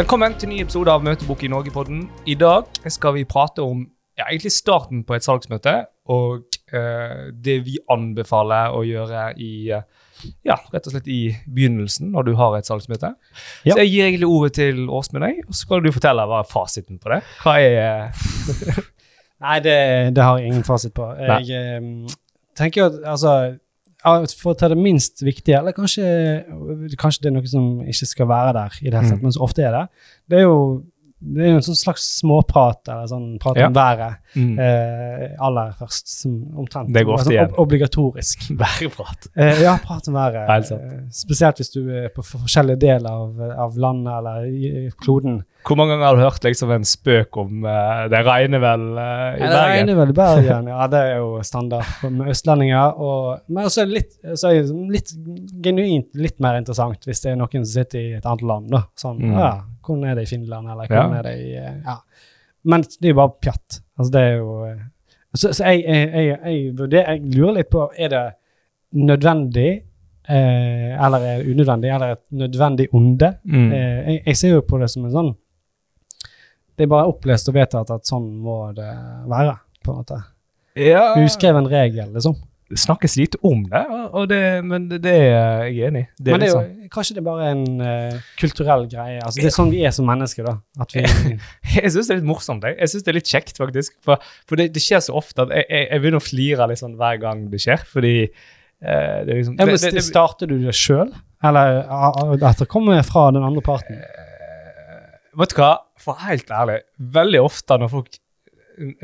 Velkommen til ny episode av Møtebok i Norge-podden. I dag skal vi prate om ja, egentlig starten på et salgsmøte, og eh, det vi anbefaler å gjøre i eh, ja, rett og slett i begynnelsen når du har et salgsmøte. Ja. Så jeg gir egentlig ordet til Åsmund, og så skal du fortelle hva er fasiten på det. Hva er eh, Nei, det, det har jeg ingen fasit på. Jeg eh, tenker jo at altså For å ta det minst viktige, eller kanskje, kanskje det er noe som ikke skal være der, i det hele tatt, Mm. men så ofte er det, det er jo det er jo en sånn slags småprat, eller sånn prat Ja. om været, mm, eh, aller først, som omtrent. Det går ofte sånn igjen. ob obligatorisk. væreprat? Eh, ja, prat om været. Helt sant. Eh, spesielt hvis du er på forskjellige deler av, av landet eller i, i kloden. Hvor mange ganger har du hørt liksom en spøk om uh, det regner vel uh, i Ja, det Bergen? regner vel i Bergen, ja. Det er jo standard med østlendinger. Og, men også litt, så er det litt genuint litt mer interessant hvis det er noen som sitter i et annet land. da. Sånn, Mm. ja, Hvordan er det i Finland, eller hvordan Ja. er det i eh, Ja. Men det er jo bare pjatt. Altså, det er jo Så, så jeg, jeg, jeg, jeg, lurer litt på Er det nødvendig, eh, eller er det unødvendig, eller et nødvendig onde? Mm. Eh, jeg ser jo på det som en sånn Det er bare opplest og vedtatt at sånn må det være, på en måte. Ja, Uskreven regel, liksom. det snakkes lite om det, det, men det, er jeg enig i. Det Men det er liksom- jo, kanskje det er bare en uh, kulturell greie. Altså, det er sånn vi er som mennesker, da. Vi Jeg syns det er litt morsomt. Jeg, jeg synes det er litt kjekt, faktisk. For, for det, det skjer så ofte at jeg, jeg, jeg begynner å flire sånn hver gang det skjer, fordi uh, det er liksom ja, men det, Starter du det sjøl, eller at det kommer fra den andre parten? Uh, Vet du hva, for helt ærlig, veldig ofte når folk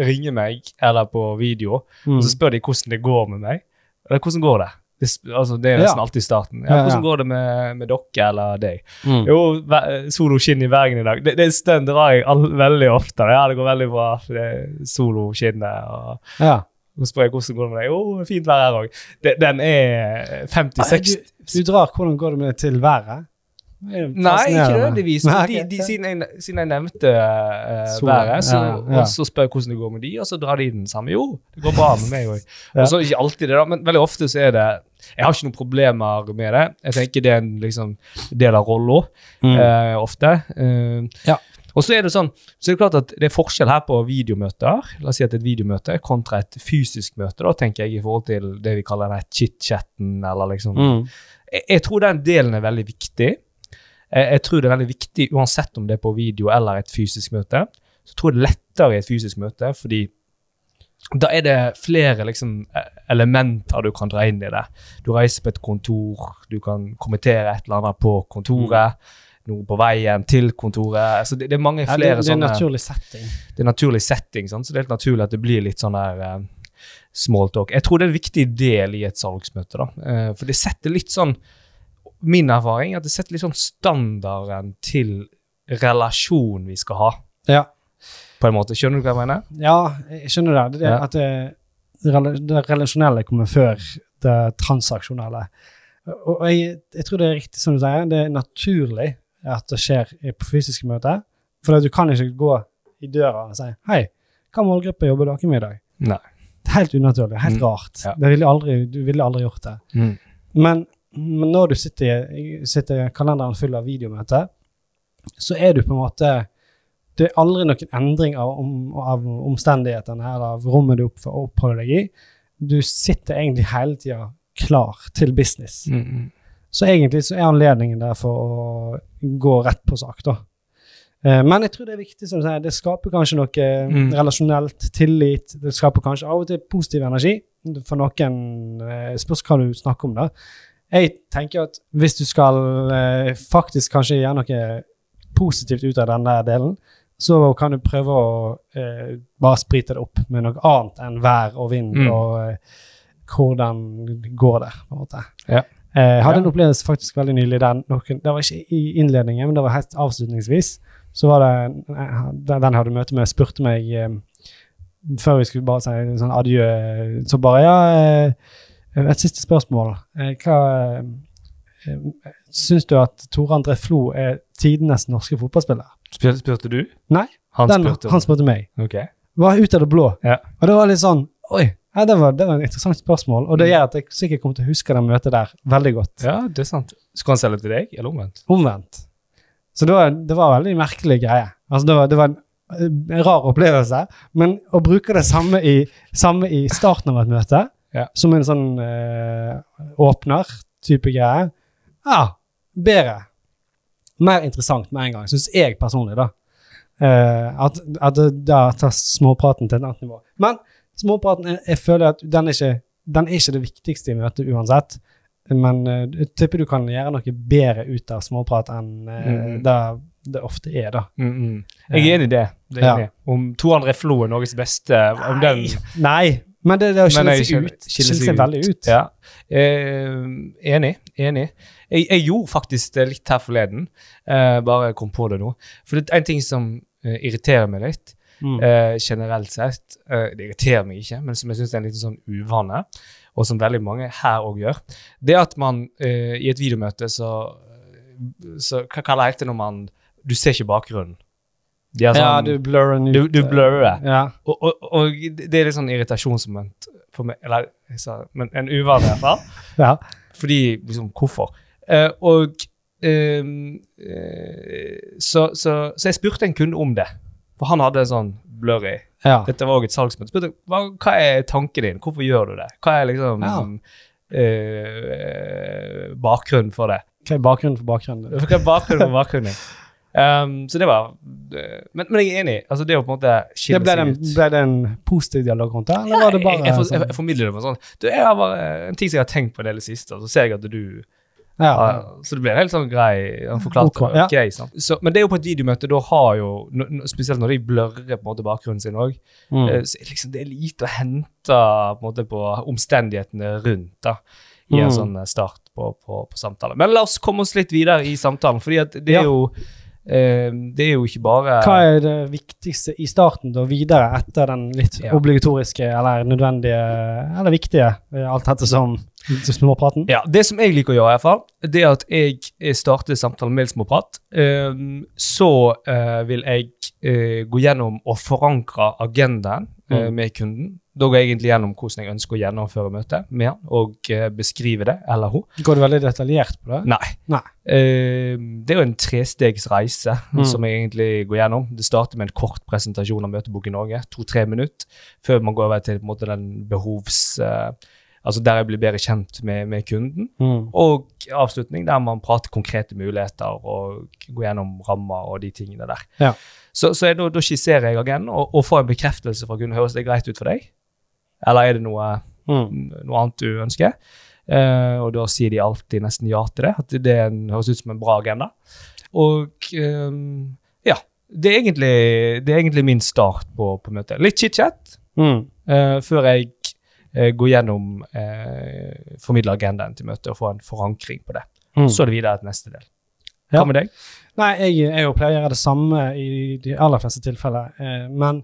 ringer meg eller på video, Mm. og så spør de hvordan det går med meg, eller hvordan går det? Det, altså, det er nesten Ja. alltid starten. Ja, hvordan går det med, med dere eller deg? Mm. Jo, ve- solo skinn i Bergen i dag. Det, det stønn drar jeg all, veldig ofte. Ja, det går veldig bra. for det er Solo skinnet. Og Ja. så spør jeg hvordan går det med deg. Jo, fint vær her òg. Den er 50-60 Du drar hvordan går det med til været? Er Nei, ikke nødvendigvis. Nei, De, de, siden, jeg, siden jeg nevnte uh, været, så, ja, ja. og så spør jeg hvordan det går med de, og så drar de den samme. Jo, det går bra med meg òg. Ja. Og ikke alltid det, da, men veldig ofte så er det Jeg har ikke noen problemer med det. Jeg tenker det er en liksom, del av rolla, Mm. uh, ofte. Uh, Ja. Og så er det sånn, så er det klart at det er forskjell her på videomøter, la oss si at et videomøte kontra et fysisk møte, da, tenker jeg, i forhold til det vi kaller den chit-chatten, eller liksom Mm. jeg, jeg tror den delen er veldig viktig. Jeg, jeg tror det er veldig viktig uansett om det er på video eller et fysisk møte. Så tror jeg det er lettere i et fysisk møte, fordi da er det flere liksom, eh, elementer du kan dra inn i det. Du reiser på et kontor, du kan kommentere et eller annet på kontoret. Noe på veien til kontoret. Altså det, det er mange Ja, det, flere det er sånne naturlig setting. det er naturlig setting, sant? så det er helt naturlig at det blir litt sånn der uh, small talk. Jeg tror det er en viktig del i et salgsmøte, da. Uh, for det setter litt sånn Min erfaring er at det setter litt sånn standarden til relasjonen vi skal ha, Ja. på en måte. Skjønner du hva jeg mener? Ja, jeg skjønner det. Det, er det Ja. at det, det, relasjonelle kommer før det transaksjonelle. Og jeg, jeg tror det er riktig som du sier, det er naturlig at det skjer på fysiske møter. For du kan ikke gå i døra og si 'Hei, hva målgruppe jobber dere med i dag?' Nei. Det er helt unaturlig. Helt Mm, rart. ja. Det ville aldri, du ville aldri gjort det. Men, men når du sitter, sitter i kalenderen full av videomøter, så er du på en måte Det er aldri noen endring av, om, av omstendighetene eller av rommet du opp, oppholder deg i. Du sitter egentlig hele tida klar til business. Mm, mm. Så egentlig så er anledningen der for å gå rett på sak, da. Eh, Men jeg tror det er viktig, som du sier, det skaper kanskje noe Mm. relasjonelt, tillit. Det skaper kanskje av og til positiv energi. For noen eh, spørs hva du snakker om, da. Jeg tenker at hvis du skal eh, faktisk kanskje gjøre noe positivt ut av denne delen, så kan du prøve å eh, bare sprite det opp med noe annet enn vær og vind Mm. og eh, hvordan går det, på en måte. Ja. Eh, Jeg hadde Ja. en opplevelse faktisk veldig nylig der noen, Det var ikke i innledningen, men det var helt avslutningsvis. Så var det eh, den den jeg hadde møte med, spurte meg eh, før vi skulle bare si sånn adjø, så bare Ja, eh, et siste spørsmål. Eh, Hva eh, Syns du at Tore André Flo er tidenes norske fotballspiller? Spurte, du? Nei, Han Den, spurte. han spurte meg. Ok. Var ut av det blå. Ja. Og det var litt sånn Oi, ja, det, var, det var et interessant spørsmål. Og det Mm. gjør at jeg sikkert kommer til å huske det møtet der veldig godt. Ja, det er sant. Skal han selge til deg, eller omvendt? Omvendt. Så det var, det var en veldig merkelig greie. Altså, det var, det var en, en rar opplevelse, men å bruke det samme i, samme i starten av et møte, Ja. som en sånn eh, åpner-type greie, ja, bedre. Mer interessant med en gang, syns jeg personlig, da. Eh, at, at da tar småpraten til et annet nivå. Men småpraten, jeg, jeg føler at den er, ikke, den er ikke det viktigste i møtet uansett. Men eh, jeg tipper du kan gjøre noe bedre ut av småprat enn eh, Mm. det det ofte er, da. Mm, mm. Jeg er enig i det. det er Ja. Om Tor André Flo er Norges beste om den, Nei, men det, det å skille seg ut, skiller skille seg veldig ut. Ja. Eh, enig. Enig. Jeg, jeg gjorde faktisk det litt her forleden. Eh, bare kom på det nå. For det er en ting som eh, irriterer meg litt, Mm. eh, generelt sett. Eh, det irriterer meg ikke, men som jeg syns er en liten sånn uvane, og som veldig mange her òg gjør, det at man eh, i et videomøte så, så Hva kaller jeg det når man Du ser ikke bakgrunnen. De er ja, sånn, du blurrer den ut. du, du blurrer. Ja. Og, og, og det er litt sånn irritasjonsmoment for meg. Eller jeg sa, men en uvane, i hvert fall. ja. Fordi liksom, hvorfor? Uh, og ehm, eh, så, så, så jeg spurte en kunde om det. For han hadde en sånn blurry ja. Dette var òg et salgsmøte. Spurte hva, hva er tanken din? Hvorfor gjør du det? Hva er liksom Ja. uh, bakgrunnen for det? Hva er bakgrunnen for bakgrunnen? Hva er bakgrunnen for bakgrunnen? Um, så det var det- men, men jeg er enig. Altså det å på en måte Det skille det seg en, ut. ble det en positiv dialog rundt det, eller var det bare jeg, jeg, jeg, sånn? jeg formidler det med sånn du, jeg har bare, En ting som jeg har tenkt på en del siste, og så ser jeg at du Ja. Uh, Så det ble en helt sånn grei Han forklarte Ok, ja. ok, sant? Så, Men det er jo på et videomøte, da har jo Spesielt når de blørrer på en måte bakgrunnen sin òg, Mm. så er liksom, det er lite å hente på, en måte, på omstendighetene rundt da i en Mm. sånn eh, start på, på, på samtale. Men la oss komme oss litt videre i samtalen, fordi at det Ja. er jo eh, Det er jo ikke bare Hva er det viktigste i starten og videre etter den litt Ja. obligatoriske eller nødvendige eller viktige, eh, alt dette som småpraten? Ja, Det som jeg liker å gjøre, i hvert fall, det er at jeg eh, starter samtalen med småprat. Um, så eh, vil jeg eh, gå gjennom og forankre agendaen Mm. med kunden. Da går jeg egentlig gjennom hvordan jeg ønsker å gjennomføre møtet med han, og beskrive det, eller hun. Går du veldig detaljert på det? Nei. Nei. Eh, det er jo en trestegs reise Mm. som jeg egentlig går gjennom. Det starter med en kort presentasjon av Møtebok i Norge, to-tre minutter, før man går over til måte, den behovs... altså der jeg blir bedre kjent med, med kunden. Mm. Og avslutning der man prater konkrete muligheter og går gjennom rammer og de tingene der. Ja. Så, så jeg, da, da skisserer jeg agendaen og, og får en bekreftelse fra kunden. Høres det greit ut for deg? Eller er det noe, Mm. noe annet du ønsker? Uh, og da sier de alltid nesten ja til det. At det en, høres ut som en bra agenda. Og um, ja. Det er, egentlig, det er egentlig min start på, på møtet. Litt chit-chat Mm. uh, før jeg eh, går gjennom eh, formidle agendaen til møtet og få en forankring på det. Mm. Så er det videre til neste del. Ja. Hva med deg? Nei, jeg, jeg pleier å gjøre det samme i de aller fleste tilfeller, eh, men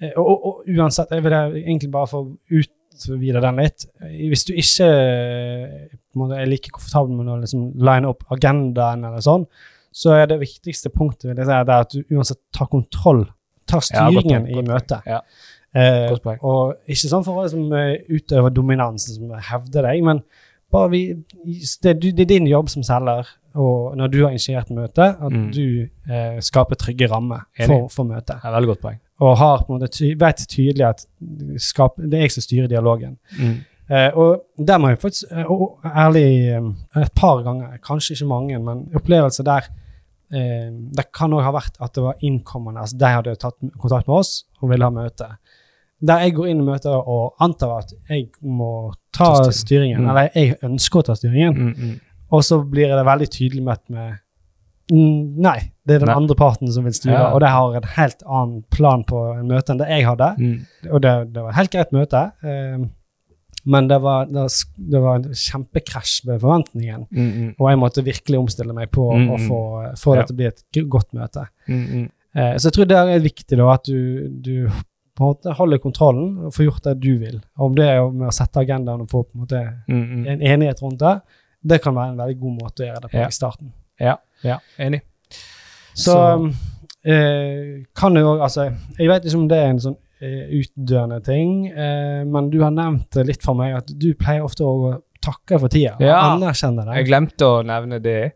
eh, og, og, og uansett, jeg vil egentlig bare få utvide den litt. Hvis du ikke måte er like komfortabel med å liksom line opp agendaen eller sånn, så er det viktigste punktet vil jeg si, det at du uansett tar kontroll, tar Ja, godt styringen poeng, i møtet. Ja. Eh, og ikke sånn for å liksom, eh, utøve dominansen som hevder deg, men bare vi, det, er det er din jobb som selger, og når du har initiert møtet, at Mm. du eh, skaper trygge rammer for, for møtet. Ja, veldig godt poeng. Og har på en måte ty vet tydelig at skap, det er jeg som styrer dialogen. Eh, og der må jeg faktisk eh, og, ærlig eh, et par ganger, kanskje ikke mange, men opplevelser der eh, Det kan òg ha vært at det var innkommende, altså de hadde tatt kontakt med oss og vil ha møte. Der jeg går inn i møtet og antar at jeg må ta Ta styring. styringen, Mm. eller jeg ønsker å ta styringen, Mm, mm. og så blir det veldig tydelig møtt med Nei, det er den Nei. andre parten som vil styre, Ja. og de har en helt annen plan på en møte enn det jeg hadde. Mm. Og det, det var et helt greit møte, eh, men det var, det, det var en kjempekrasj med forventningen. Mm, mm. Og jeg måtte virkelig omstille meg på å få, få Ja. det til å bli et godt møte. Mm. Eh, så jeg tror det er viktig da, at du, du på en måte holder kontrollen og får gjort det du vil. Om det er med å sette agendaen og få på en måte Mm, mm. en enighet rundt det, det kan være en veldig god måte å gjøre det på Ja. i starten. Ja, ja, enig. Så, eh, kan du òg Altså, jeg vet ikke om det er en sånn eh, utdøende ting, eh, men du har nevnt det litt for meg at du pleier ofte å takke for tida. Ja. Anerkjenne det. Jeg glemte å nevne det.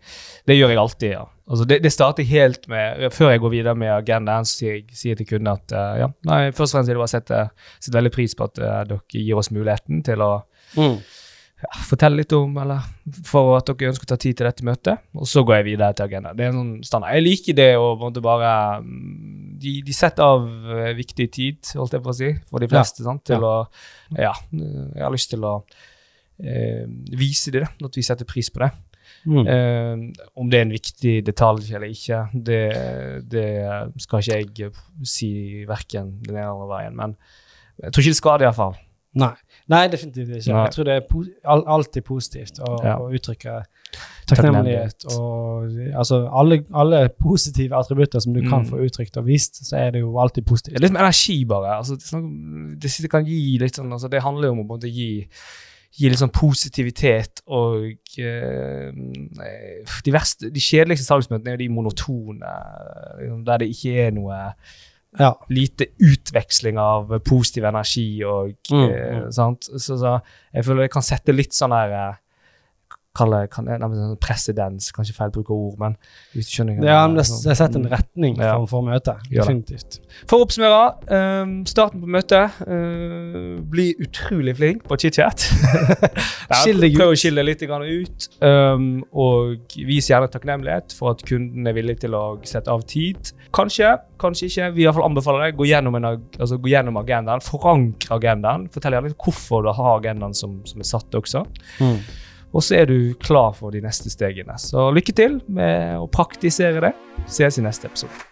Det gjør jeg alltid, ja. Altså det, det starter helt med Før jeg går videre med agendaen, så sier jeg, sier til kunden at uh, ja, nei, først og fremst vil jeg bare sette, sette veldig pris på at uh, dere gir oss muligheten til å Mm. ja, fortelle litt om, eller for at dere ønsker å ta tid til dette møtet. Og så går jeg videre til agendaen. Det er en sånn standard. Jeg liker det å bare mm, de, de setter av eh, viktig tid, holdt jeg på å si, for de fleste, sant, til å Ja, jeg har lyst til å eh, vise dem at vi setter pris på det. Mm. Eh, om det er en viktig detalj eller ikke, det, det skal ikke jeg si verken den ene eller veien. Men jeg tror ikke det skader, iallfall. Nei. Nei, definitivt ikke. Nei. Jeg tror det er po al alltid positivt å, Ja. å uttrykke takknemlighet. Og altså, alle, alle positive attributter som du kan Mm. få uttrykt og vist, så er det jo alltid positivt. Det er litt med energi, bare. Altså, det, kan gi litt sånn altså, Det handler jo om å gi Gi litt sånn positivitet og eh, De verste, de kjedeligste salgsmøtene er jo de monotone, liksom, der det ikke er noe Ja. lite utveksling av positiv energi og Mm, eh, mm. sant. Så, så jeg føler jeg kan sette litt sånn der eh, Kalle kan, nei, sånn presedens, kanskje feil bruk av ord, men hvis du skjønner Ja, men det, sånn. det setter en retning Ja. for, møtet. Definitivt. For å oppsummere, Um, starten på møtet Uh, Bli utrolig flink på chit-chat. Prøv å skille deg litt grann ut. um, og vis gjerne takknemlighet for at kunden er villig til å sette av tid. Kanskje, kanskje ikke. Vi i hvert fall anbefaler deg Gå gjennom, en, altså, gå gjennom agendaen. Forankre agendaen. Fortell gjerne hvorfor du har agendaen som, som er satt også. Mm. Og så er du klar for de neste stegene. Så lykke til med å praktisere det. Ses i neste episode.